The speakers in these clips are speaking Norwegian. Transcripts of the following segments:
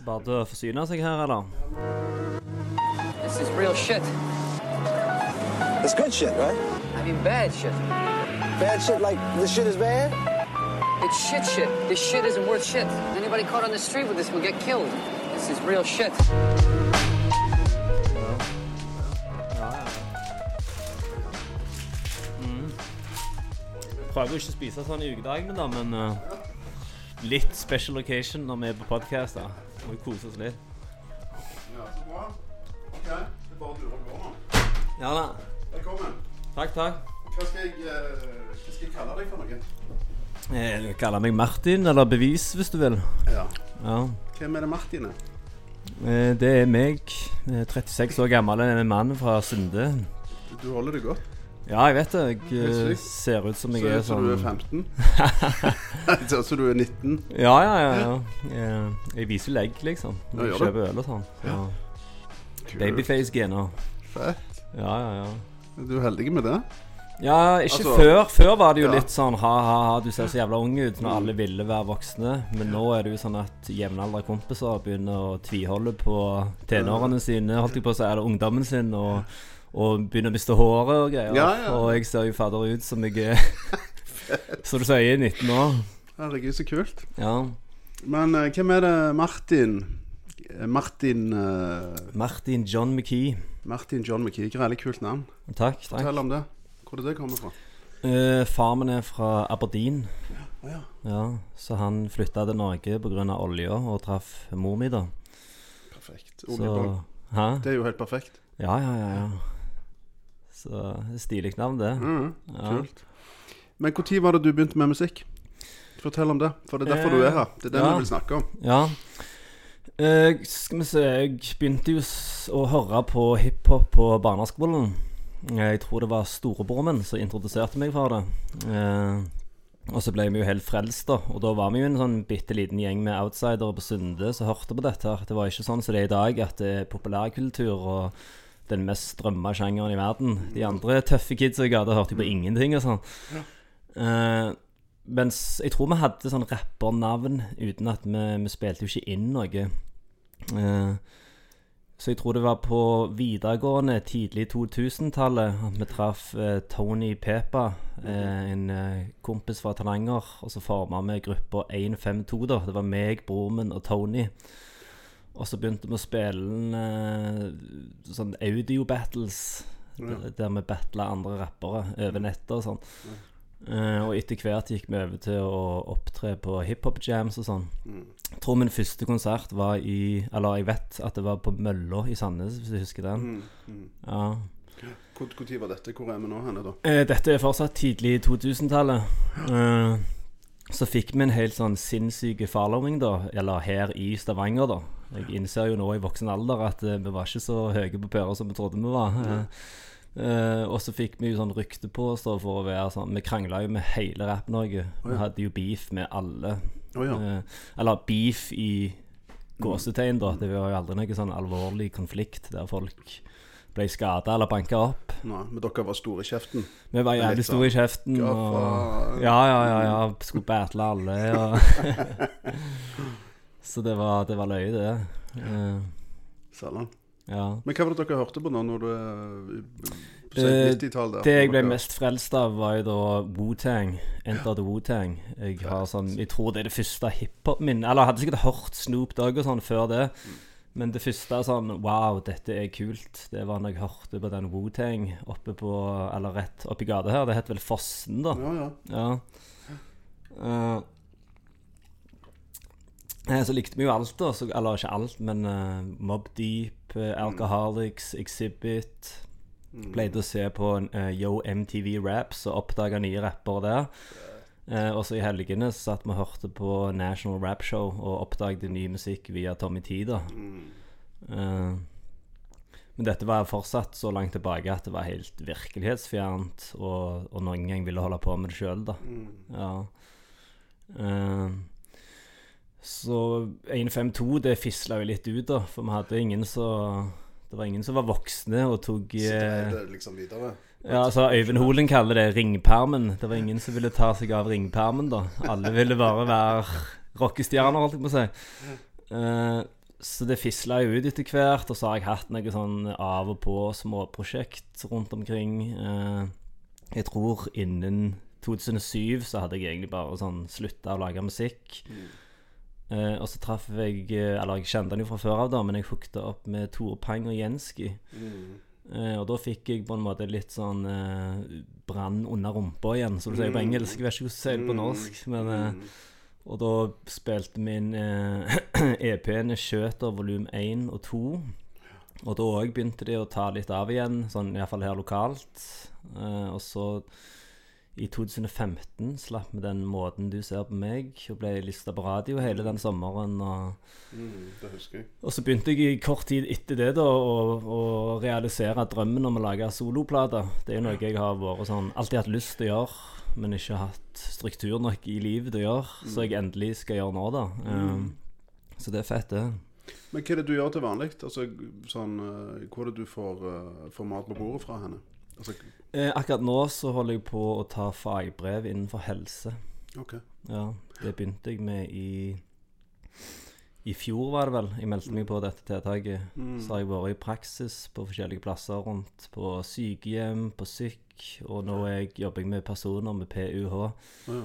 Bare til å forsyne seg her, eller? This is real shit. It's good shit, right? I mean, bad shit. Bad shit like this shit is bad? It's shit shit. This shit isn't worth shit. Anybody caught on the street with this will get killed. This is real shit. Prøver jo ikke å spise sånn i ukedagene, da, men eh, litt special occasion når vi er på podkast. Må vi kose oss litt. Ja, så bra. Ok, det er bare du og gå nå. Ja da. Velkommen. Takk, takk. Hva skal jeg, eh, hva skal jeg kalle deg for noe? Jeg kaller meg Martin, eller Bevis, hvis du vil. Ja. Ja. Hvem er det Martin er? Eh, Det er meg, eh, 36 år gammel en mann fra Sunde. Du holder det godt. Ja, jeg vet det. Jeg eh, ser ut som jeg så, er sånn sånn du er 15. Ser ut som du er 19. Ja, ja, ja. ja. Jeg, jeg viser legg, liksom. Når jeg kjøper øl og sånn. Ja. Babyface-gener. Fett. Ja, ja, ja. Du er heldig med det. Ja, ikke Altså, før. Før var det jo ja. litt sånn ha-ha-ha, du ser så jævla ung ut når alle ville være voksne. Men nå er det jo sånn at jevnaldrende kompiser begynner å tviholde på tenårene sine, holdt jeg på å si, eller ungdommen sin, og, og begynner å miste håret og greier. Ja, ja. Og jeg ser jo fadder ut som jeg er som du sier 19 år. Herregud, så kult. Ja. Men uh, hvem er det Martin Eh, Martin uh, Martin John McKee. Martin John McKee. Veldig kult navn. Takk. takk. Fortell om det. Hvor er det kommer fra? Uh, far min er fra Aberdeen. Å ja. Ja, så han flytta til Norge pga. olja og traff mor mi, da. Perfekt. Så Det er jo helt perfekt. Ja, ja, ja. ja. Så stilig navn, det. Ja. Kult. Men når var det du begynte med musikk? Fortell om det. For det er derfor Eh, du er her. Det er det ja. vi vil snakke om. Ja. Eh, skal vi se Jeg begynte jo å høre på hiphop på barneskolen. Jeg tror det var storebroren min som introduserte meg for det. Eh, og så ble vi jo helt frelst, da. Og da var vi jo en sånn bitte liten gjeng med outsidere på Sunde som hørte på dette. her Det var ikke sånn som det er i dag, at det er populærkultur og den mest strømma sjangeren i verden. De andre tøffe kidsa i gata hørte jo på ingenting og sånn. Eh, mens jeg tror vi hadde sånn rappernavn uten at vi, vi spilte jo ikke inn noe. Uh, så jeg tror det var på videregående tidlig 2000-tallet at vi traff eh, Tony Pepa, eh, en eh, kompis fra Tananger. Og så forma vi gruppa 152, da. Det var meg, broren min og Tony. Og så begynte vi å spille eh, sånn audio-battles. Der, der vi battla andre rappere over nettet og sånn. Eh, og etter hvert gikk vi over til å opptre på hiphop-jams og sånn. Jeg tror min første konsert var i Eller jeg vet at det var på Mølla i Sandnes, hvis du husker den. Ja. Hvor, hvor tid var dette? Hvor er vi nå henne, da? Uh, dette er fortsatt tidlig 2000-tallet. Uh, så fikk vi en helt sånn sinnssyk following, da. Eller her i Stavanger, da. Jeg innser jo nå i voksen alder at eh, vi var ikke så høye på pæra som vi trodde vi var. Eh, og så fikk vi jo sånn rykte på oss da for å være sånn Vi krangla jo med hele Rapp-Norge. Vi hadde jo beef med alle. Oh, ja. uh, eller beef i gåsetegn, da. Det var jo aldri noe sånn alvorlig konflikt der folk ble skada eller banka opp. Nei, men dere var store i kjeften. Vi var jævlig store i kjeften. Og, ja, ja, ja, ja. Skulle battle alle. Og så det var, det var løye, det. Eh, Salan. ja. Men hva var det dere hørte på nå når du er på Eh, 90-tallet? der? Det jeg ble mest frelst av, var jo da Wu-Tang. Enter the Wu-Tang. Jeg har sånn Jeg tror det er det første hiphop-minnet Eller jeg hadde sikkert hørt Snoop Dogg og sånn før det. Men det første sånn Wow, dette er kult. Det var når jeg hørte på den Wu-Tang oppe på Eller rett oppi gata her. Det het vel Fossen, da. Ja, ja. Ja. Uh, eh, så likte vi jo alt, da. Så, eller ikke alt, men uh, Mob Deep, uh, Alcoholics, Exhibit. Pleide å se på uh, Yo MTV Raps og oppdaga nye rappere der. Uh, og så i helgene så satt vi og hørte på National Rap Show og oppdaget ny musikk via Tommy T. da. Eh, men dette var fortsatt så langt tilbake at det var helt virkelighetsfjernt, og, og noen gang ville holde på med det sjøl, da. Ja. Eh, så 152, det fisla jo litt ut, da, for vi hadde ingen så Det var ingen som var voksne og tok Så det er det liksom videre. ja, altså Øyvind Holen kaller det ringpermen. Det var ingen som ville ta seg av ringpermen, da. Alle ville bare være rockestjerner, holdt jeg på å si. Uh, så det fisla jo ut etter hvert, og så har jeg hatt noe sånn av og på småprosjekt rundt omkring. Eh, jeg tror innen 2007 så hadde jeg egentlig bare sånn slutta å lage musikk. Eh, og så traff jeg eh, Eller jeg kjente han jo fra før av, da, men jeg hookta opp med Tore Pang og Jenski. Eh, og da fikk jeg på en måte litt sånn uh, brann under rumpa igjen, som du sier på engelsk. Jeg vet ikke hvordan du sier det på norsk. Men, Uh, og da spilte min eh, EP-ene Skjøter volum 1 og 2. Og da òg begynte de å ta litt av igjen, sånn iallfall her lokalt. Eh, og så i 2015 slapp vi den måten du ser på meg, og ble lista på radio hele den sommeren. Og, Mm, det husker jeg. og så begynte jeg i kort tid etter det da å, å realisere drømmen om å lage soloplater. Det er jo noe jeg har vært sånn alltid hatt lyst til å gjøre, men ikke hatt struktur nok i livet til å gjøre. Så jeg endelig skal gjøre nå, da. Um, så det er fett, det. Men hva er det du gjør til vanlig? Altså, sånn, eh, hvor er det du får, eh, får mat på bordet fra henne? Altså, Eh, akkurat nå så holder jeg på å ta fagbrev innenfor helse. ok. Ja, det begynte jeg med i I fjor, var det vel. Jeg meldte meg på dette tiltaket. Så har jeg vært i praksis på forskjellige plasser rundt. På sykehjem, på syk, og nå er jeg, jobber jeg med personer med PUH. Oh, ja.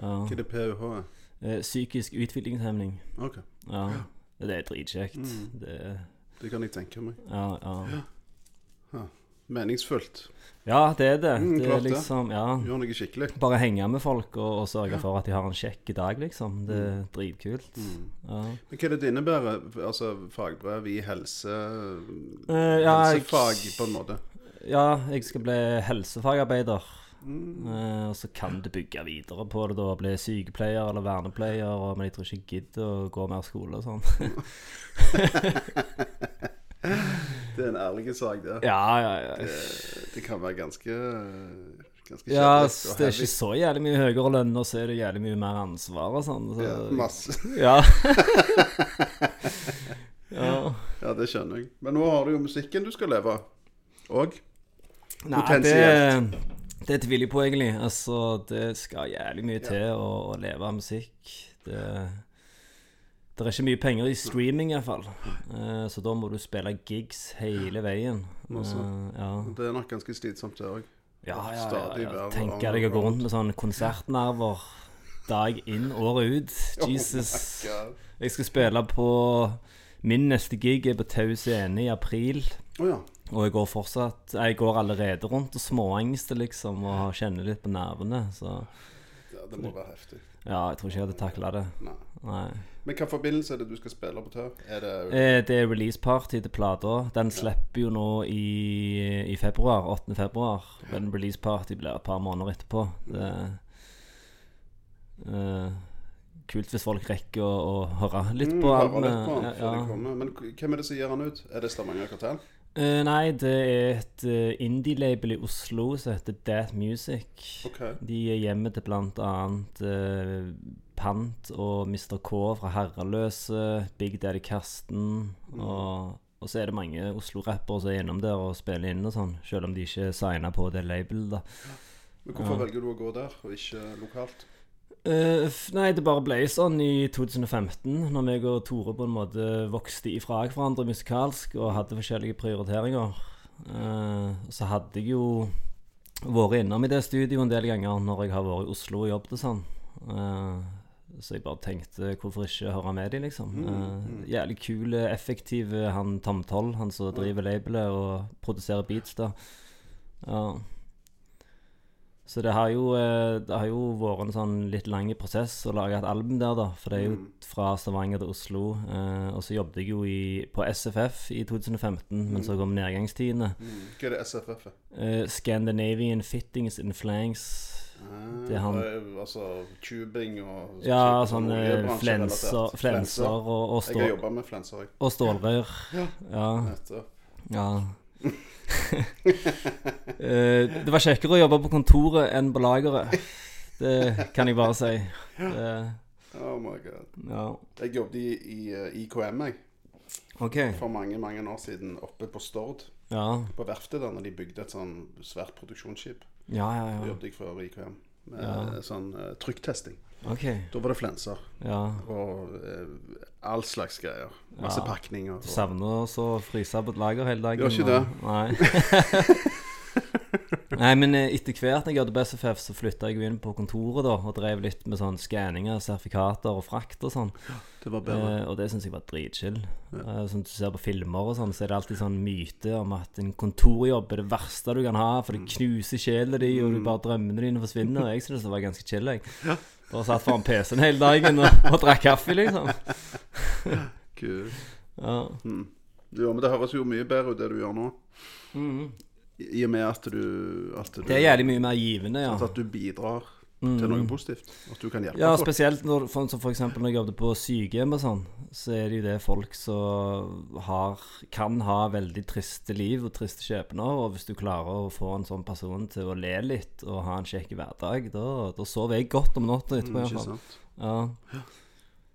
Ja. Hva er det PUH er? Eh, psykisk utviklingshemning. Ok, Ja. Det er dritkjekt. Det det kan jeg tenke meg. ja, ja. Meningsfullt. ja, det er det. Mm, Det er liksom Ja. Gjør noe skikkelig. Bare henge med folk og, og sørge for at de har en kjekk dag, liksom. Det er dritkult. Ja. Men hva er det det innebærer? Altså fagbrev i helse... uh, ja, jeg- helsefag, på en måte. Ja, jeg skal bli helsefagarbeider. Mm. Uh, og så kan du bygge videre på det, da. Bli sykepleier eller vernepleier. Og, men jeg tror ikke jeg gidder å gå mer skole og sånn. Det er en ærlig sak, det. ja, ja, ja. Det, det kan være ganske Ganske Ja, det er ikke så jævlig mye høyere lønn, og så er det jævlig mye mer ansvar og sånn. Så, ja, masse. ja. ja. Ja, det skjønner jeg. Men nå har du jo musikken du skal leve av. Og Nei, det, Potensielt. det tviler jeg på, egentlig. Altså, det skal jævlig mye til å, å leve av musikk. Det, det er ikke mye penger i streaming, iallfall. Uh, så da må du spille gigs hele veien. Eh, ja. det er nok ganske slitsomt, det òg. Ja, ja, ja, ja. Tenke deg å gå rundt med sånne konsertnerver dag inn, året ut. Jesus. Oh Jeg skal spille på Min neste gig er på Tau Scene i april. Å ja. Og jeg går fortsatt Jeg går allerede rundt og småangster, liksom, og kjenner litt på nervene. Så ja. Det må være heftig. ja, jeg tror ikke jeg hadde takla det. Nei. Nei. Men hvilken forbindelse er det du skal spille på Tau? Er det Eh, Det er releaseparty til plata. Den slipper jo nå i, i februar. 8. februar. Men releaseparty blir et par måneder etterpå. Det eh, Kult hvis folk rekker å, å høre litt Mm, på hører albumet. den Ja, ja. Men hvem er det som gir han ut? Er det Stavanger Kartell? Uh, nei, det er et uh, indie-label i Oslo som heter That Music. Okay. De er hjemme til annet eh, Pant og Mr. K fra Herreløse, Big Daddy Karsten. Og, og så er det mange Oslo-rappere som er innom der og spiller inn og sånn, selv om de ikke er signa på det labelet, da. Men hvorfor velger du å gå der, og ikke lokalt? Uh, nei, det bare ble sånn i 2015, når meg og Tore på en måte vokste ifra hverandre musikalsk og hadde forskjellige prioriteringer. Uh, så hadde jeg jo vært innom i det studioet en del ganger når jeg har vært i Oslo og jobbet sånn. Eh, så jeg bare tenkte hvorfor ikke høre med de, liksom. Eh, jævlig kul, effektiv han Tom Toll, han som driver labelet og produserer beats da. Ja. Så det har jo, eh, det har jo vært en sånn litt lang prosess å lage et album der, da. For det er jo fra Stavanger til Oslo. Eh, og så jobbet jeg jo i, på SFF i 2015, men så kom nedgangstidene. Mm. Hva er det SFF? Eh, Scandinavian Fittings in Flanks. Det han- er Altså tubing og Ja, sånn sånn eh, oljebransjerelatert. flenser, flenser og, og, Jeg har jobba med flenser, jeg. og stålrør. Ja. Etter. ja. Eh, det var kjekkere å jobbe på kontoret enn på lageret. Det kan jeg bare si. Det, Oh my god. ja. Jeg jobbet i, i eh, IKM jeg, Okay. for mange mange år siden oppe på Stord. Ja. På verftet da når de bygde et sånn svært produksjonsskip. Ja, ja, ja. jobbet jeg for IKM med Ja. sånn uh, trykktesting. Okay. Da var det flenser Ja. og uh, all slags greier. Masse Ja. pakninger. Du Og, savner så å fryse på et lager hele dagen? Gjør ikke og- Nei. Nei, men eh, etter hvert når jeg hadde på SFF, så flytta jeg jo inn på kontoret da og drev litt med sånn skanninger, sertifikater og frakt og sånn. det var bedre. Eh, og det syns jeg var dritchill. Eh, som du ser på filmer og sånn, så er det alltid sånn myte om at en kontorjobb er det verste du kan ha, for Mm. det knuser sjela di, og du bare drømmene dine forsvinner. Og jeg syns det var ganske chill, jeg. Bare satt foran PC-en hele dagen og, og drakk kaffe, liksom. Kult. Ja. Jo, men det høres jo mye bedre ut det du gjør nå. I i og med at du, at du Det er jævlig mye mer givende, ja. At du bidrar til noe positivt. At du kan hjelpe Ja, folk. spesielt når, for, som for eksempel når jeg jobbet på sykehjem og sånn, så er det jo det folk som har, kan ha veldig triste liv og triste skjebner, og hvis du klarer å få en sånn person til å le litt og ha en kjekk hverdag, da, da sover jeg godt om natta etterpå. Mm, i ikke sant? Ja.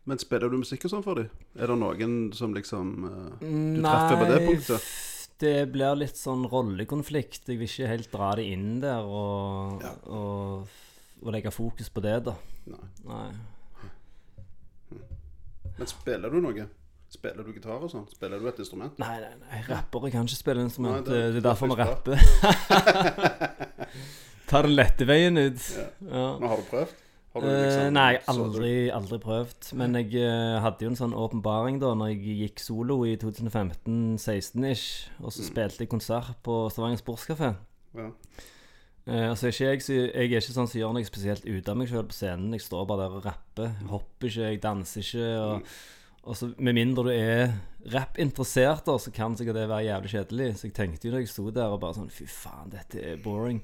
Men spiller du musikk og sånn for dem? Er det noen som liksom Du Du treffer på det punktet? Det blir litt sånn rollekonflikt. Jeg vil ikke helt dra det inn der og, Ja. og, og legge fokus på det, da. Nei. Nei. Men spiller du noe? Spiller du gitar og sånn? Spiller du et instrument? Nei, nei, nei, rappere kan ikke spille instrument. Nei, det- det, er derfor vi er rapper. Ta den lette veien ut. Ja. Men har du prøvd? Eh, liksom- nei, aldri, aldri prøvd. Men jeg eh, hadde jo en sånn åpenbaring da Når jeg gikk solo i 2015-16-ish. Og så spilte jeg konsert på Stavanger Sportskafé. Ja. Eh, altså, ikke jeg, jeg er ikke sånn som gjør noe spesielt ut av meg sjøl på scenen. Jeg står bare der og rapper. Jeg hopper ikke, jeg danser ikke. Og, og så Med mindre du er rappinteressert, så kan sikkert det være jævlig kjedelig. Så jeg tenkte jo da jeg sto der og bare sånn Fy faen, dette er boring.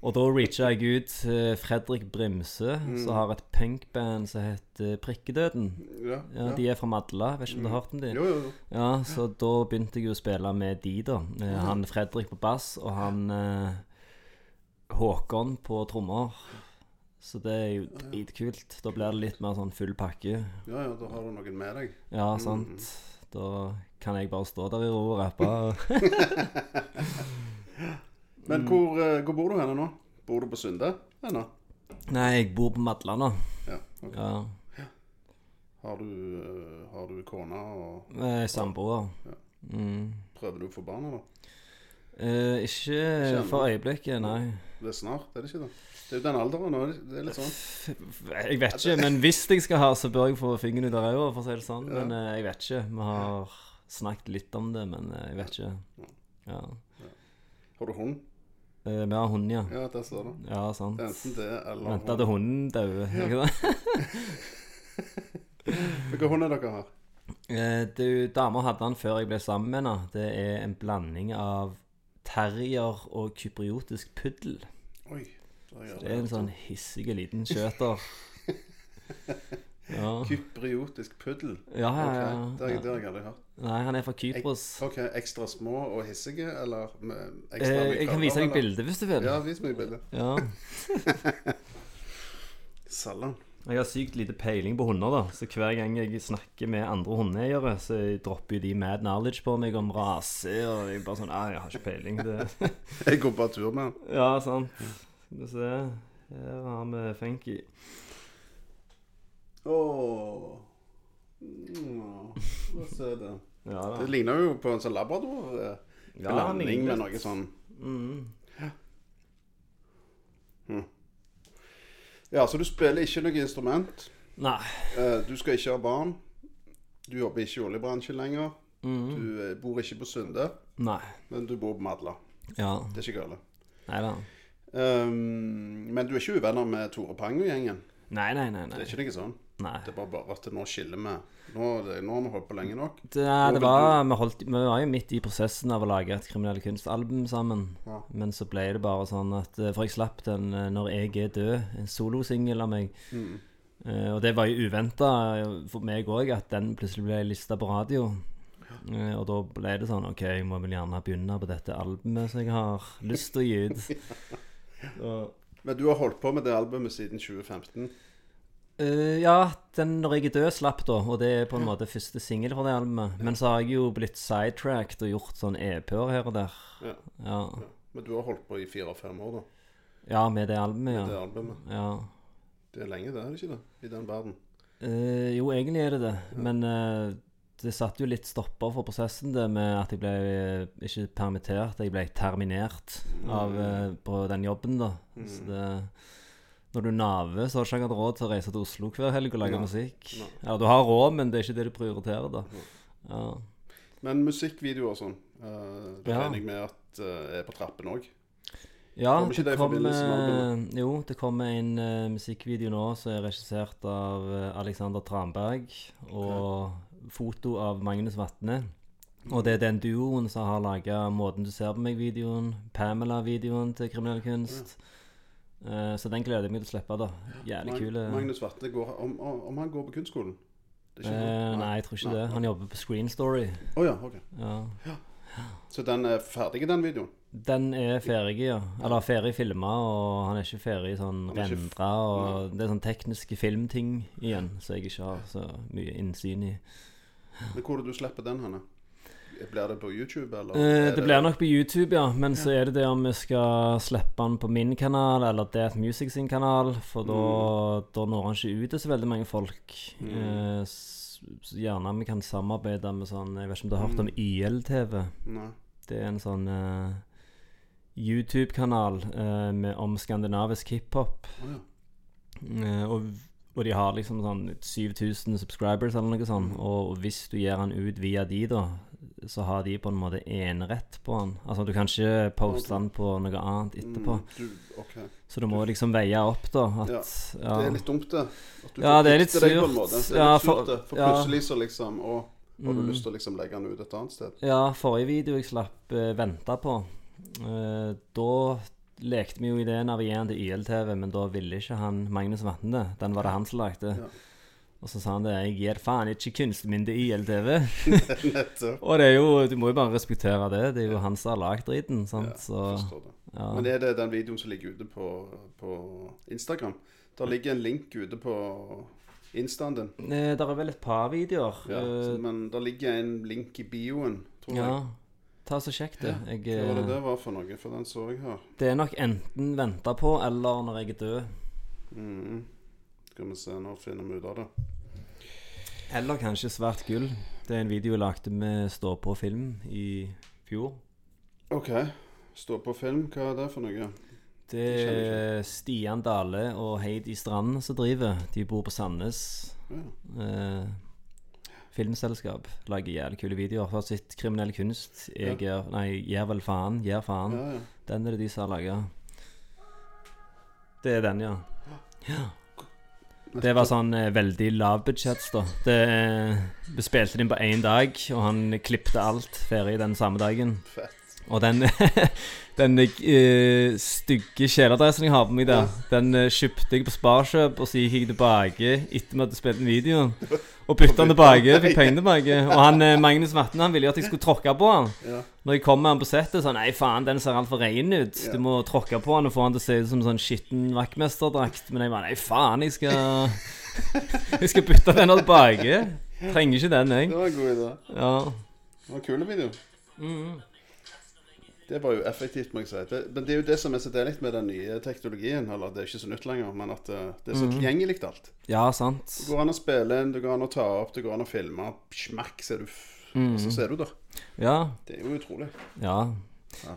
Og da reacha jeg ut til Fredrik Brimse, som har et punkband som heter Prikkedøden. Ja, Ja, De er fra Madla, vet ikke om du har hørt om de? Jo, jo, jo. Ja, så da begynte jeg å spille med de, da. Eh, Han Fredrik på bass, og han eh, Håkon på trommer. Så det er jo dritkult. Da blir det litt mer sånn full pakke. Ja, ja, da har du noen med deg. Ja, sant. Da kan jeg bare stå der i ro og rappe. Men hvor, eh, hvor bor du henne nå? Bor du på Sunde ennå? Nei, jeg bor på Madland nå. Ja. okay. Ja. Har du, eh, har du kone og er samboer. Mm. Prøver du å få barn, da? Eh, ikke for øyeblikket, nei. Det er snart, er det ikke det? Det er jo den alderen nå. Det er litt sånn. Jeg vet ikke, men hvis jeg skal ha, så bør jeg få fingeren ut av ræva, for å si det sånn. Men eh, jeg vet ikke. Vi har snakket litt om det, men eh, jeg vet ikke. Ja. Har du hund? Eh, Vi har hund, ja. Ja, der står det. Ja, sant. Er enten det eller Vente til hunden dauer. ikke sant? Hvilken hund er dere har? Eh, du, Dama hadde han før jeg ble sammen med henne. Det er en blanding av terrier og kypriotisk puddel. Oi. Det er Det er en sånn hissig liten skjøter. Ja. Kypriotisk puddel. Ja, ja, ja. Det jeg, det har jeg aldri hørt. Nei, han er fra Kypros. Ok, Ekstra små og hissige, eller med Eh, ekstra mye jeg kan vise deg bilde hvis du vil. Ja, vis meg bildet. Ja. Salam. Jeg har sykt lite peiling på hunder, da. Så hver gang jeg snakker med andre hundeeiere, så dropper jo de mad knowledge på meg om rase, og jeg bare sånn jeg har ikke peiling. Det. Jeg går bare tur med den. Ja, sant. Skal vi se. Her har vi Funky. Mm, Hva det? Ja da. Det ligner jo på en sånn labrador. eh, Ja, han blanding ligner med noe sånn Mm. Ja, så du spiller ikke noe instrument. Nei. Eh, Du skal ikke ha barn. Du jobber ikke i oljebransjen lenger. Mm. Du eh, bor ikke på Sunde, Nei. men du bor på Madla. Ja. Det er ikke galt. Nei da. Um, men du er ikke uvenner med Tore Pang og gjengen? Nei, nei, nei. Det nei. er ikke noe sånn? Nei. Det var bare, at nå skiller vi. Nå, det, nå har vi holdt på lenge nok. Det, det var, vi, holdt, vi var jo midt i prosessen av å lage et kriminelle kunstalbum sammen. Ja. Men så ble det bare sånn at eh, For jeg slapp den eh, 'Når jeg er død', en solosingel av meg. Mm. Uh, og det var jo uventa for meg òg, at den plutselig ble lista på radio. Uh, og da ble det sånn OK, jeg må vel gjerne begynne på dette albumet som jeg har lyst til å gi ut. ja. Men du har holdt på med det albumet siden 2015? Eh, ja, den 'Når jeg er død' slapp da, og det er på en måte første singel fra det albumet. Men så har jeg jo blitt sidetracked og gjort sånn EP-er her og der. Ja. Ja, Men du har holdt på i fire-fem år, da? ja med det albumet, ja. Med Det albumet. ja. Det er lenge, det, er det ikke det? I den verden. Uh, jo, egentlig er det det. Men uh, det satte jo litt stopper for prosessen, det med at jeg ble ikke permittert, jeg ble terminert av, eh, på den jobben, da. Så det Når du naver, så har du ikke hatt råd til å reise til Oslo hver helg og lage Nei. musikk. Nei. Ja, du har råd, men det er ikke det du prioriterer, da. Ja. Men musikkvideoer og sånn, uh, det regner jeg med at uh, er på trappen òg. Ja, Kommer ikke det i forbindelse? Jo, det kommer en uh, musikkvideo nå som er regissert av eh, Alexander Tranberg, og foto av Magnus Vatne. Og det er den duoen som har laga 'Måten du ser på meg'-videoen, Pamela-videoen til Kriminell kunst. Eh, så den gleder jeg meg til å slippe, da. Jævlig Mag- kul. eh. Magnus Vatne går om, om han går på kunstskolen? Eh, nei, jeg tror ikke Nei. det. Han jobber på Screen Story. Oh, ja, ok. Ja. Så den er ferdig, den videoen? Den er ferdig, ja. Eller ferdig filma, og han er ikke ferdig sånn rendra. Og det er sånn tekniske filmting igjen, så jeg ikke har så mye innsyn i. Men hvor er det du slipper den henne? Blir det på YouTube, eller? Eh, det blir nok på YouTube, ja. Men så er det det om vi skal slippe den på min kanal, eller Death Music sin kanal. For da, da når han ikke ut til så veldig mange folk. Eh, s- så gjerne vi kan samarbeide med sånn Jeg vet ikke om du har hørt om YLTV? Nei. Det er en sånn eh, YouTube-kanal eh, om skandinavisk hiphop. Oh, ja. Eh, og, og de har liksom sånn 7000 subscribers eller noe sånt. Og hvis du gir han ut via de, da, så har de på en måte enerett på han. Altså du kan ikke poste han på noe annet etterpå. Mm, du, okay. Så du må liksom veie opp, da. At, Ja. ja. Det er litt dumt, det. At du Ja, det er litt forplikter deg på en surt. måte. Det er Ja, litt for- surt, det. For plutselig så liksom Og har du Mm. lyst til å liksom legge den ut et annet sted? Ja, forrige video jeg slapp uh, vente på uh, Da lekte vi jo ideen av å gi den til YLTV, men da ville ikke han Magnus Vatne det. Den var det han som lagde. Ja. Og så sa han det. Jeg gir faen ikke kunsten i LTV. Og det er jo Du må jo bare respektere det. Det er jo han som har lagd driten. Sant? Ja, Så det. ja. Men er det den videoen som ligger ute på, på Instagram? Der ligger en link ute på instaen din. Eh, Der er vel et par videoer. Ja, så, Eh, men der ligger en link i bioen, tror ja. jeg. Ta så Sjekk det. Jeg, Hva var det eh, det var for noe? For den så jeg her. det er nok enten venta på eller når jeg er død. Mhm. Skal vi se, nå finner vi ut av det. Eller kanskje Svart gull. Det er en video jeg lagde med Stå på film i fjor. OK. Stå på film, hva er det for noe? Det er Stian Dale og Heidi Strand som driver. De bor på Sandnes. Ja. Eh, filmselskap. Lager jævlig kule videoer. Har sett Kriminell kunst. Jeg gjør Nei, 'Gjør vel faen. Gjør faen. Ja, ja. Den er det de som har laga. Det er den, ja. ja. Det var sånn eh, veldig lavbudsjetts, da. Det, eh, vi spilte den på én dag, og han klipte alt ferdig den samme dagen. Fett. Og den, den uh, stygge kjeledressen jeg har på meg der, den uh, kjøpte jeg på Sparkjøp, og så gikk jeg tilbake etter vi hadde spilt den videoen. Og bytta den tilbake, fikk pengene tilbake. Og han uh, Magnus Vatne han ville jo at jeg skulle tråkke på han. Ja. Når jeg kom med han på settet, han, Nei, faen, den ser altfor rein ut. Du må tråkke på han og få han til å se ut som sånn skitten vaktmesterdrakt. Men jeg bare Nei, faen, jeg skal Jeg skal bytte den tilbake. Trenger ikke den, jeg. Det var en god idé. Ja. Det var en kul video. Mm. Det var jo effektivt, må jeg si. Det, men det er jo det som er så deilig med den nye teknologien. Eller det er ikke så nytt lenger, men at eh, det er så tilgjengelig alt. ja, sant. Det går an å spille inn, det går an å ta opp, det går an å filme. Smakk, så er du mm. så ser du der. Ja. Det er jo utrolig. Ja.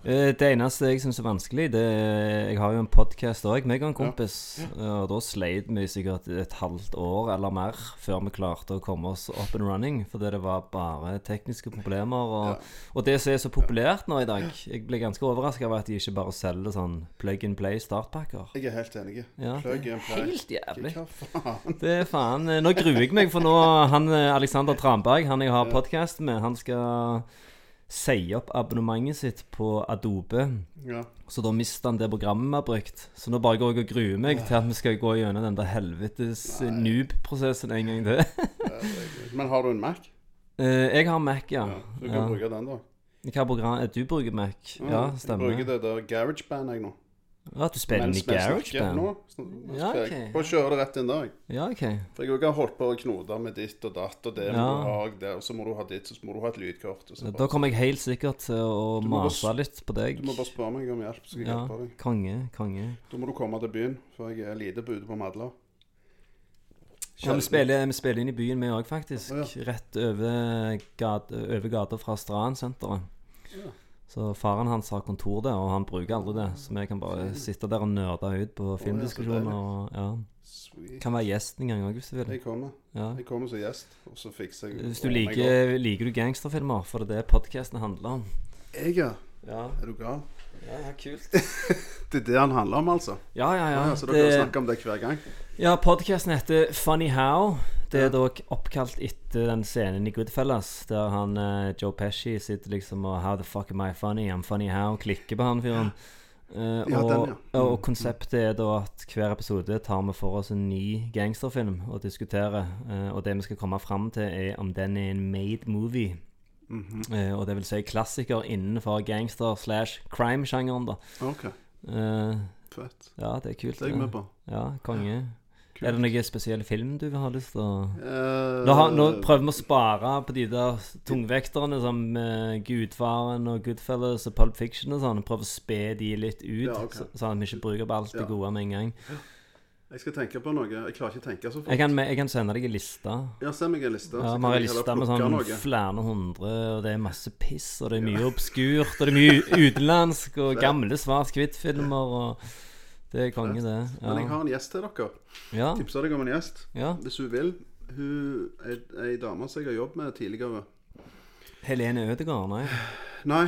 Eh, Det eneste jeg syns er vanskelig, det er Jeg har jo en podkast òg, meg og en kompis. Og da sleit vi sikkert et halvt år eller mer før vi klarte å komme oss up and running. Fordi det var bare tekniske problemer. Og, og det som er så populært nå i dag Jeg ble ganske overraska over at de ikke bare selger sånn plug and play startpakker. Jeg er helt enig. Ja, Plug and play. helt jævlig. Det er faen eh, Nå gruer jeg meg, for nå han eh, Alexander Tranberg, han jeg har podkast med, han skal si opp abonnementet sitt på Adobe. Ja. Så da mister han det programmet vi har brukt. Så nå bare går jeg og gruer meg til at vi skal gå gjennom den der helvetes noob-prosessen en gang til. Men har du en Mac? Eh, jeg har Mac, ja. Ja, du kan ja. bruke den, da. Hva program eh, Du bruker Mac? Ja, Jeg stemmer. bruker det der GarageBand, jeg nå. Ja, du spiller vi snakker GarageBand? nå. så- Ja, ok. Bare kjøre det rett inn der. Ja, OK. For jeg har holdt på å knote med ditt og datt, og det Ja. og det, og så må du ha ditt, så må du ha et lydkort. Da bare, kommer jeg helt sikkert til å mase litt på deg. du må bare spørre meg om hjelp, så skal jeg Ja, hjelpe deg. konge, konge. Da må du komme til byen, for jeg er lite på ute på Madla. Ja, vi spiller, vi spiller inn i byen, vi òg, faktisk. Ja. Rett over gata, over gata fra Stransenteret. Ja. Så faren hans har kontor der, og han bruker aldri det. Så vi kan bare sitte der og nerde ut på filmdiskusjoner. Og, ja. Kan være gjest en gang òg, hvis du vil. Jeg kommer. Ja. Jeg kommer som gjest, og så fikser jeg Hvis du liker, liker du gangsterfilmer, for det er det podkasten handler om. Jeg, ja. Ja, Er du gal? ja kult. Det er det han handler om, altså? Ja, ja, ja. Ja, så dere Det- snakker om det hver gang? Ja, podkasten heter Funny How. Det er da oppkalt etter den scenen i Goodfellas der han eh, Joe Pesci sitter liksom og How the fuck am I funny? I'm funny how? Klikker på han fyren. Eh, Ja, og, den, ja. og Mm, konseptet er da at hver episode tar vi for oss en ny gangsterfilm og diskuterer. eh, og det vi skal komme fram til, er om den er en made movie. Mhm. Eh, og det vil si klassiker innenfor gangster slash crime-sjangeren, da. OK, Eh, fett. ja, det er kult. Det er jeg med på. Ja, konge. Kult. Er det noen spesielle film du har lyst til å uh, nå, har, nå prøver vi å spare på de der tungvekterne som uh, Gudfaren og Goodfellas og Pulp Fiction og sånn. Prøve å spe de litt ut, Ja, okay. så, sånn at vi ikke bruker opp alt det Ja. gode med en gang. Jeg skal tenke på noe. Jeg klarer ikke å tenke så fort. Jeg kan, jeg kan sende deg en liste. Ja, send meg en liste. Ja, Vi har en liste med sånn noe. flere hundre, og det er masse piss, og det er mye obskurt, og det er mye utenlandsk, og gamle svart-hvitt-filmer, og det er konge, det. Men jeg har en gjest til dere. ja. Tipsa deg om en gjest. ja. Hvis hun vil. Hun er ei dame som jeg har jobbet med tidligere. Helene Ødegaard, nei. Nei,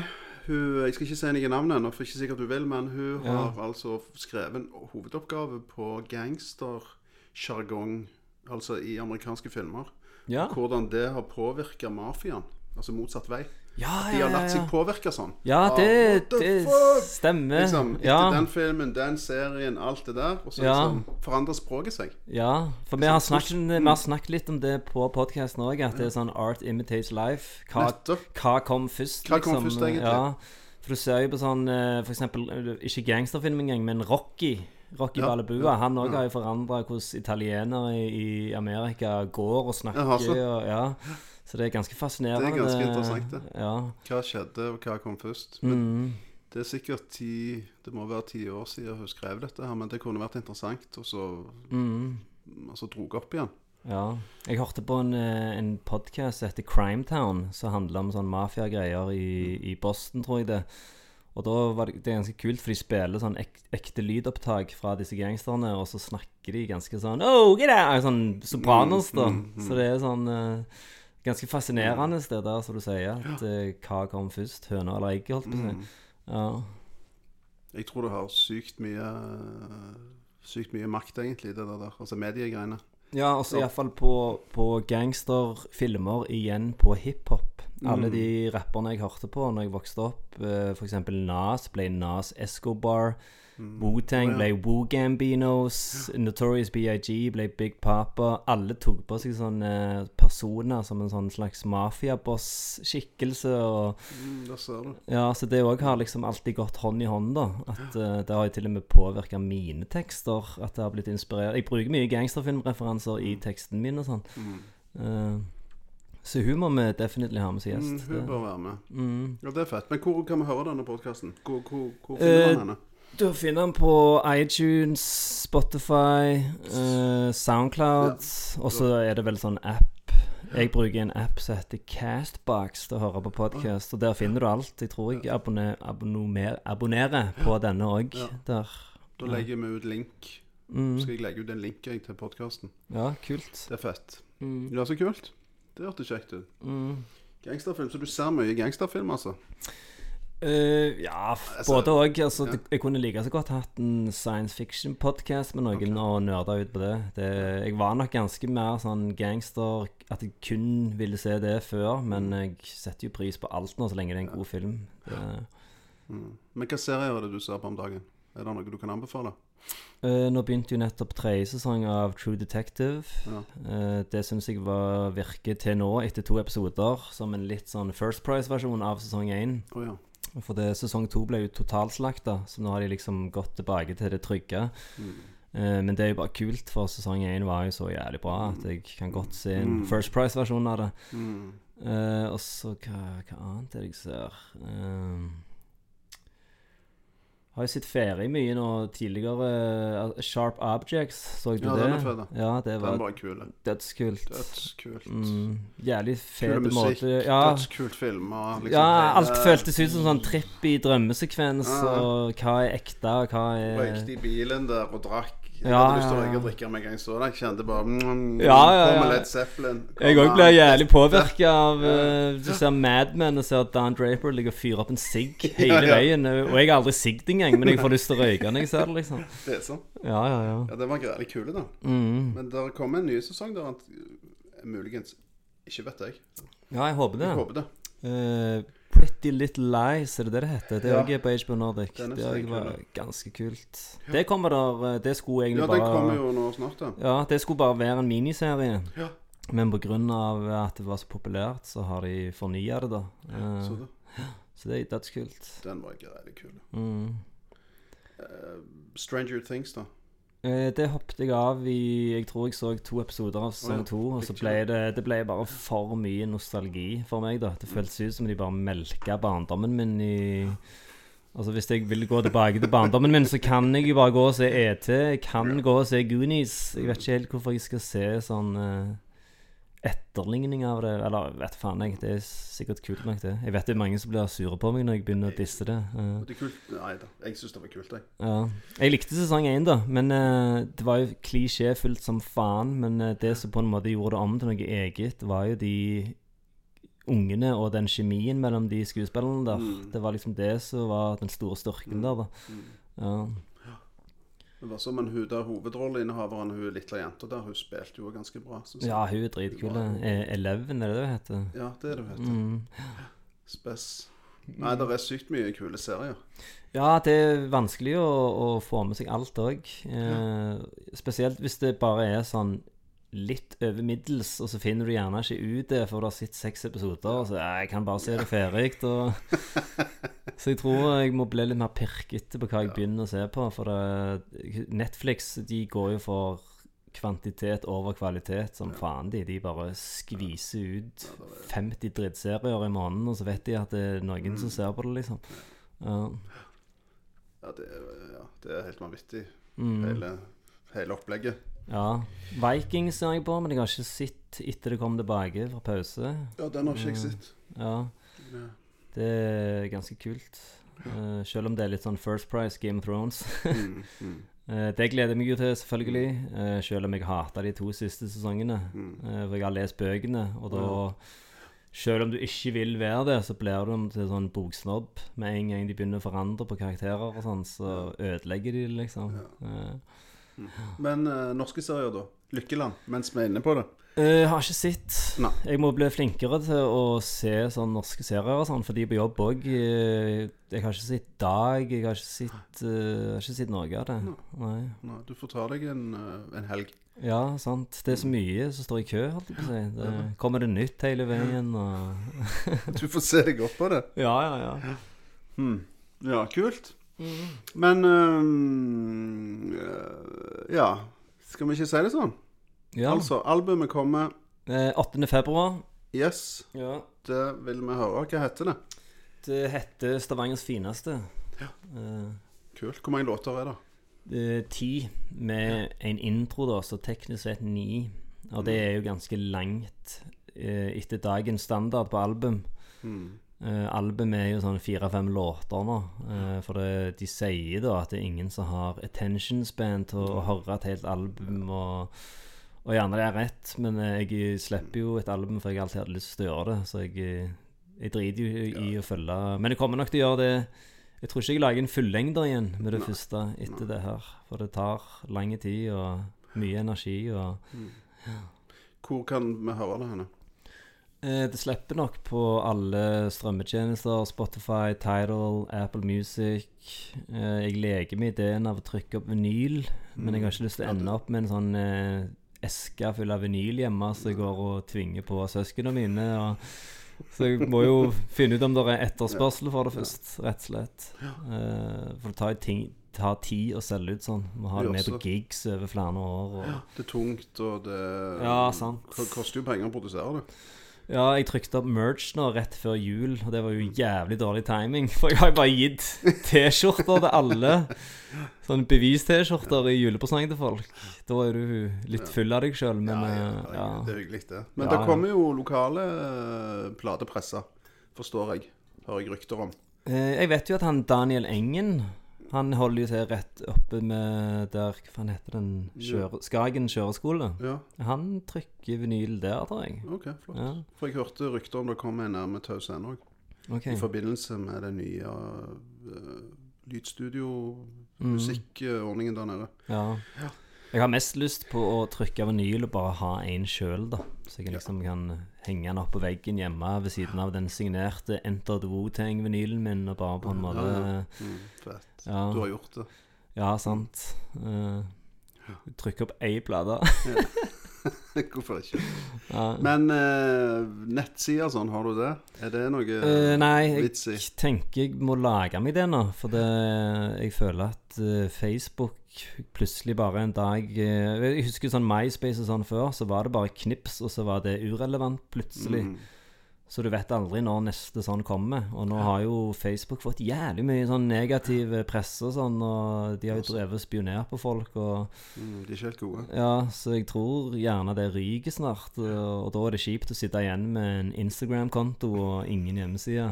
hun, jeg skal ikke si noe navn ennå, for ikke sikkert hun vil, men hun Ja. har altså skrevet en hovedoppgave på gangstersjargong, altså i amerikanske filmer. Ja. Hvordan det har påvirka mafiaen. Altså motsatt vei. Ja, De har latt seg påvirke sånn. Ja, det, ah, det stemmer. Liksom, etter ja. den filmen, den serien, alt det der. Og så Ja. liksom forandrer språket seg. Ja, for vi har, Liksom, snakket, vi har snakket litt om det på podkasten òg, at det er sånn art imitates life. Hva, hva kom først, liksom? Hva kom først, egentlig? Ja, for du ser jo på sånn eh, For eksempel, eh, ikke gangsterfilm engang, men Rocky. Rocky Ja, Balabua. ja, Han òg ja. har jo forandra hvordan italienere i, i Amerika går og snakker. Ja, altså. og, ja. Så det er ganske fascinerende. Det er ganske interessant, det. Ja. Hva skjedde, og hva kom først? Men Mm. det er sikkert ti Det må være ti år siden hun skrev dette, her, men det kunne vært interessant. Og så, Mm. og så dro jeg opp igjen. Ja. Jeg hørte på en, eh, en podkast som heter Crimetown, som handler om sånn mafiagreier i, i Boston, tror jeg det. Og da var det, det er ganske kult, for de spiller sånn ek, ekte lydopptak fra disse gangsterne, og så snakker de ganske sånn Oh, get out! Sånn sopranos, da. Mm, mm, mm. Så det er sånn eh, Ganske fascinerende det der, som du sier. At eh, hva kom først? Høna eller egget, holdt på å si. Mm. Ja. Jeg tror det har sykt mye Sykt mye makt, egentlig, det der. Altså mediegreiene. Ja, Ja. iallfall på, på gangsterfilmer igjen på hiphop. Alle Mm. de rapperne jeg hørte på når jeg vokste opp, eh, f.eks. Nas ble Nas Escobar. Wu-Tang Mm. Ja. ble Wu Gambinos. Notorious BIG ble Big Papa. Alle tok på seg sånne personer som en sånn slags mafiaboss-skikkelse. Mm, det ser du. ja, så det òg har liksom alltid gått hånd i hånd, da. At uh, Det har jo til og med påvirka mine tekster. At det har blitt inspirert Jeg bruker mye gangsterfilmreferanser i teksten min og sånn. Eh, så hun må vi definitivt ha med som Mm, gjest. hun bør være med. Mm. Ja, det er fett. Men hvor kan vi høre denne podkasten? Hvor, hvor, hvor Eh, finner man henne? Du finner den på iTunes, Spotify, uh, Soundcloud, og så er det vel sånn app. Jeg bruker en app som heter Castbox til å høre på podkast, og der finner du alt. Jeg tror jeg abonner, abonner, abonnerer på denne òg. Ja. Da legger vi ut link. Mm. Skal jeg legge ut en link til podkasten? Ja, kult. Det er fett. Mm. Ja, så kult. Det hørtes kjekt ut. Mm. Gangsterfilm. Så du ser mye gangsterfilm, altså? Eh, ja, Altså, både òg. Altså, ja. Jeg kunne like så godt hatt en science fiction-podkast med noen og nerda ut på det. det. Jeg var nok ganske mer sånn gangster at jeg kun ville se det før, men jeg setter jo pris på alt nå, så lenge det er en god film. Det, Mm. Men hva serier er det du ser på om dagen? Er det noe du kan anbefale? Uh, nå begynte jo nettopp tredje sesong av True Detective. Ja. Uh, det syns jeg var, virker til nå, etter to episoder, som en litt sånn First Price-versjon av sesong én. Oh, ja. For det, sesong to ble jo totalslakta, så nå har de liksom gått tilbake til det trygge. Mm. Eh, men det er jo bare kult, for sesong én var jo så jævlig bra at jeg kan godt se en Mm. First Price-versjon av det. Mm. Eh, og så hva, hva annet er det jeg ser? Eh, Har jo sett ferie mye nå tidligere. eh, Sharp Objects, så du Ja, det? den er fet. Ja, det Den var var kul. dødskult. Dødskult. Mm, jævlig fet Kul musikk, måte Ja, dødskult filma. Liksom, ja, alt føltes ut som sånn tripp i drømmesekvens, Ja. og hva er ekte, og hva er Røykte i bilen der og drakk. Jeg Ja, hadde lyst til å ja, røyke og drikke med en gang jeg så det. Jeg kjente bare mm, Ja, ja, På med ja. Led Zeppelin. Jeg òg blir jævlig påvirka av uh, Du ser Mad Men og ser at Dan Draper ligger og fyrer opp en sigg hele Ja, ja. veien. Og jeg har aldri sigd engang, men jeg får lyst til å røyke når jeg ser det, liksom. Det er sånn. Ja, ja, ja. Ja, det var greit kule, da. Mm. Men det kommer en ny sesong der han muligens Ikke vet jeg. Ja, jeg håper det. Jeg håper det. Eh, Pretty Little Lies, er det det det heter? Det er Ja. òg på HBO Nordic. det er Det var kul. ganske kult. Det kommer der eh, Det skulle egentlig bare Ja, den bare kommer jo nå snart, da. Ja, det skulle bare være en miniserie. Ja. Men pga. at det var så populært, så har de fornya det, da. Ja, Så det, så det er dødskult. den var ikke veldig kul. Mm. Stranger Things, da. Eh, Det hoppet jeg av i Jeg tror jeg så to episoder av sesong to. Og så ble det Det ble bare for mye nostalgi for meg, da. Det føltes ut som de bare melka barndommen min i Altså Hvis jeg vil gå tilbake til barndommen min, så kan jeg jo bare gå og se ET. Jeg kan gå og se Goonies. Jeg vet ikke helt hvorfor jeg skal se sånn eh, etterligning av det. Eller vet faen jeg. Det er sikkert kult nok, det. Jeg vet det er mange som blir sure på meg når jeg begynner å disse det. Uh, det er kult Nei da, jeg syns det var kult, jeg. ja. Jeg likte sesong én, da, men uh, det var jo klisjéfullt som faen. Men uh, det som på en måte gjorde det om til noe eget, var jo de ungene og den kjemien mellom de skuespillerne der. Mm. Det var liksom det som var den store styrken der, da. Ja. Det var som en hun der hovedrolleinnehaveren, hun lille jenta der, hun spilte jo ganske bra. ja, hun er dritkul. Eh, Eleven, er det det hun heter? Ja, det er det hun heter. Mm. Spes. Nei, det er sykt mye kule serier. Ja, det er vanskelig å, å få med seg alt òg. Eh, spesielt hvis det bare er sånn litt over middels, og så finner du gjerne ikke ut det for du har sett seks episoder. Og så jeg kan bare se det ferdig. Og... så jeg tror jeg må bli litt mer pirkete på hva jeg begynner å se på. For det, Netflix de går jo for kvantitet over kvalitet som faen, de. De bare skviser ut 50 drittserier i måneden, og så vet de at det er noen som ser på det, liksom. Ja. Ja, det er, ja, det er helt vanvittig, Mm. hele, hele opplegget. Ja. Vikings ser jeg på, men jeg har ikke sett etter det kom tilbake fra pause. Ja, den har ikke jeg sett. Ja, Ja. det er ganske kult. Uh, selv om det er litt sånn First Price Game of Thrones. Mm, mm, Uh, det gleder jeg meg jo til, selvfølgelig. Uh, selv om jeg hata de to siste sesongene. mm. For jeg har lest bøkene, og da Selv om du ikke vil være det, så blir du til sånn boksnobb med en gang de begynner å forandre på karakterer og sånn, så ødelegger de det, liksom. Eh, Men eh, norske serier, da? Lykkeland, mens vi er inne på det. Eh, Jeg har ikke sett. Nei. Jeg må bli flinkere til å se sånn norske serier og sånn, fordi på jobb òg Jeg har ikke sett Dag, jeg har ikke sett, eh, jeg har ikke sett noe av det. Nei. Nei, du får ta deg en, eh, en helg. Ja, sant. Det er så mye som står i kø, holdt jeg på å si. Det kommer det nytt hele veien og Du får se deg opp på det. Ja, ja, ja. Hmm. Ja, kult. Mm. Men øh, Ja, skal vi ikke si det sånn? ja. Altså, albumet kommer. Eh, 8. februar. Yes, Ja. det vil vi høre. Hva heter det? Det heter Stavangers fineste. Eh, Kult. Hvor mange låter er det? det ti med en intro, da, så teknisk sett ni. Og det er jo ganske langt eh, etter dagens standard på album. Hmm. Eh, albumet er jo sånn fire-fem låter nå. Uh, for det, de sier da at det er ingen som har attention span til å, å høre et helt album. Og, og gjerne det er rett, men eh, jeg slipper jo et album for jeg alltid hadde lyst til å gjøre det. Så jeg, jeg driter jo i å følge Men jeg kommer nok til å gjøre det Jeg tror ikke jeg lager en fullengder igjen med det første etter det her. For det tar lang tid og mye energi. og Hvor kan vi høre det henne? Eh, Det slipper nok på alle strømmetjenester. Spotify, Tidal, Apple Music. Eh, Jeg leker med ideen av å trykke opp vinyl, men jeg har ikke lyst til å ende opp med en sånn eh, eske full av vinyl hjemme som jeg går og tvinger på søsknene mine. Og, så jeg må jo finne ut om det er etterspørsel for det først, rett og slett. For det tar ting tar tid å selge ut sånn. Må ha det med på gigs over flere år. Og, Det er tungt, og det Ja, sant. koster jo penger å produsere det. Ja, jeg trykte opp merch nå rett før jul, og det var jo jævlig dårlig timing. For jeg har jo bare gitt T-skjorter til alle. Sånn bevis-T-skjorter i julepresang til folk. Da er du litt full av deg sjøl, men ja, ja, eh, ja. Det er hyggelig, det. Men Ja, det kommer jo lokale uh, platepresser, forstår jeg. Hører jeg rykter om. Eh, Jeg vet jo at han Daniel Engen Han holder jo til rett oppe med der Hva faen heter den? Kjøre, Skagen kjøreskole. Ja, Han trykker vinyl der, tror jeg. OK, flott. Ja. For jeg hørte rykter om det kom en nærme Tau Scene òg. I forbindelse med den nye uh, lydstudio-musikkordningen der nede. Ja. Jeg har mest lyst på å trykke vinyl og bare ha en sjøl, da. Så jeg liksom kan henge den opp på veggen hjemme ved siden av den signerte Enter the Wu-Tang-vinylen min, og bare på en måte Ja. Mm, fett. Du har gjort det. Ja, sant. Uh, trykke opp ei plate. Hvorfor ikke? ja. Men uh, nettsider sånn, har du det? Er det noe uh, nei, vits i? jeg tenker jeg må lage meg det nå. For det, jeg føler at uh, Facebook plutselig bare en dag Jeg husker sånn MySpace og sånn før, så var det bare knips, og så var det urelevant plutselig. Mm. Så du vet aldri når neste sånn kommer. Og nå har jo Facebook fått jævlig mye sånn negativ presse og sånn, og de har jo drevet og spionert på folk og Mm, de er ikke helt gode. Ja, så jeg tror gjerne det ryker snart. Og, da er det kjipt å sitte igjen med en Instagram-konto og ingen hjemmeside.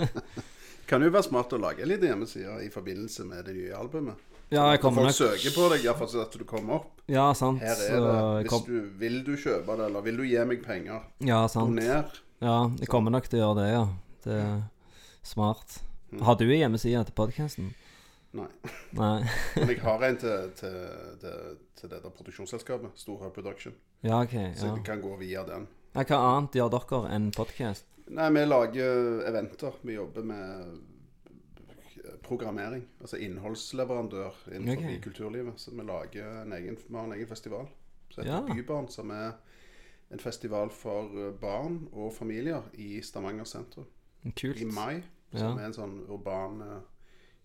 Kan jo være smart å lage litt hjemmesider i forbindelse med det nye albumet. Ja, jeg kommer nok folk søker på deg, iallfall så at du kommer opp. Ja, sant. Her er det. Hvis kom, du, vil du kjøpe det, eller vil du gi meg penger? ja, sant. Doner. Ja, jeg kommer nok til å gjøre det, ja. Det er smart. Mm. Har du en hjemmeside til podkasten? Nei. Nei. Men jeg har en til, til, til, til det der produksjonsselskapet. Storhaug Production. Ja, OK. Så Ja. jeg kan gå via den. Ja, Hva annet gjør dere enn podkast? Nei, vi lager eventer. Vi jobber med programmering. Altså innholdsleverandør innenfor okay. kulturlivet. Så vi lager en egen, vi har en egen festival som heter Ja. Bybarn. Som er en festival for eh, barn og familier i Stavanger sentrum. Kult. I mai. Ja. Som er en sånn urban eh,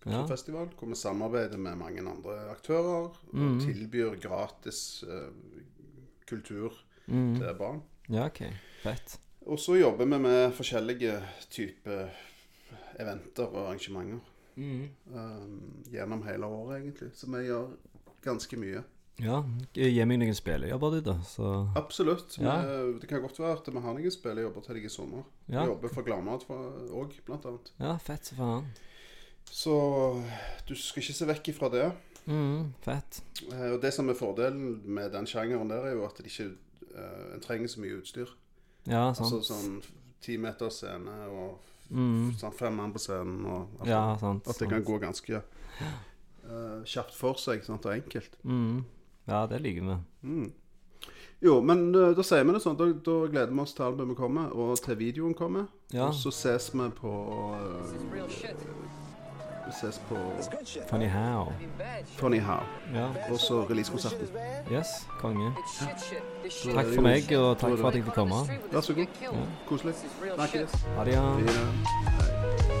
kulturfestival. Hvor vi samarbeider med mange andre aktører. Mm. Og tilbyr gratis uh, kultur Mm. til barn. Ja, OK. Fett. Og så jobber vi med forskjellige typer eventer og arrangementer. Mm. um, gjennom hele året, egentlig. Så vi gjør ganske mye. Ja, gi meg noen spillejobber, du, da. Så Absolutt. Ja. Vi, det kan godt være at vi har noen spillejobber til deg i sommer. Ja. Vi jobber for Gladmat òg, blant annet. Ja, fett som faen. Så du skal ikke se vekk ifra det. Mm, fett. Eh, Og det som er fordelen med den sjangeren der, er jo at det ikke eh, en trenger så mye utstyr. Ja, sant. Altså sånn ti meter scene og Mm. sånn fem mann på scenen. Og, altså, Ja, sant. At det kan gå ganske uh, kjapt for seg sant, og enkelt. Mm. Ja, det liker vi. Mm. Jo, men eh, da sier vi det sånn. Da, da gleder vi oss til albumet kommer, og til videoen kommer. Ja. Og så ses vi på. Vi ses på. Funny how. Funny How. Ja. Og så releasekonserten. Yes, konge. Shit Takk for meg, og takk for at jeg fikk komme. Vær så god. Koselig. Snakkes. Ha det, ja.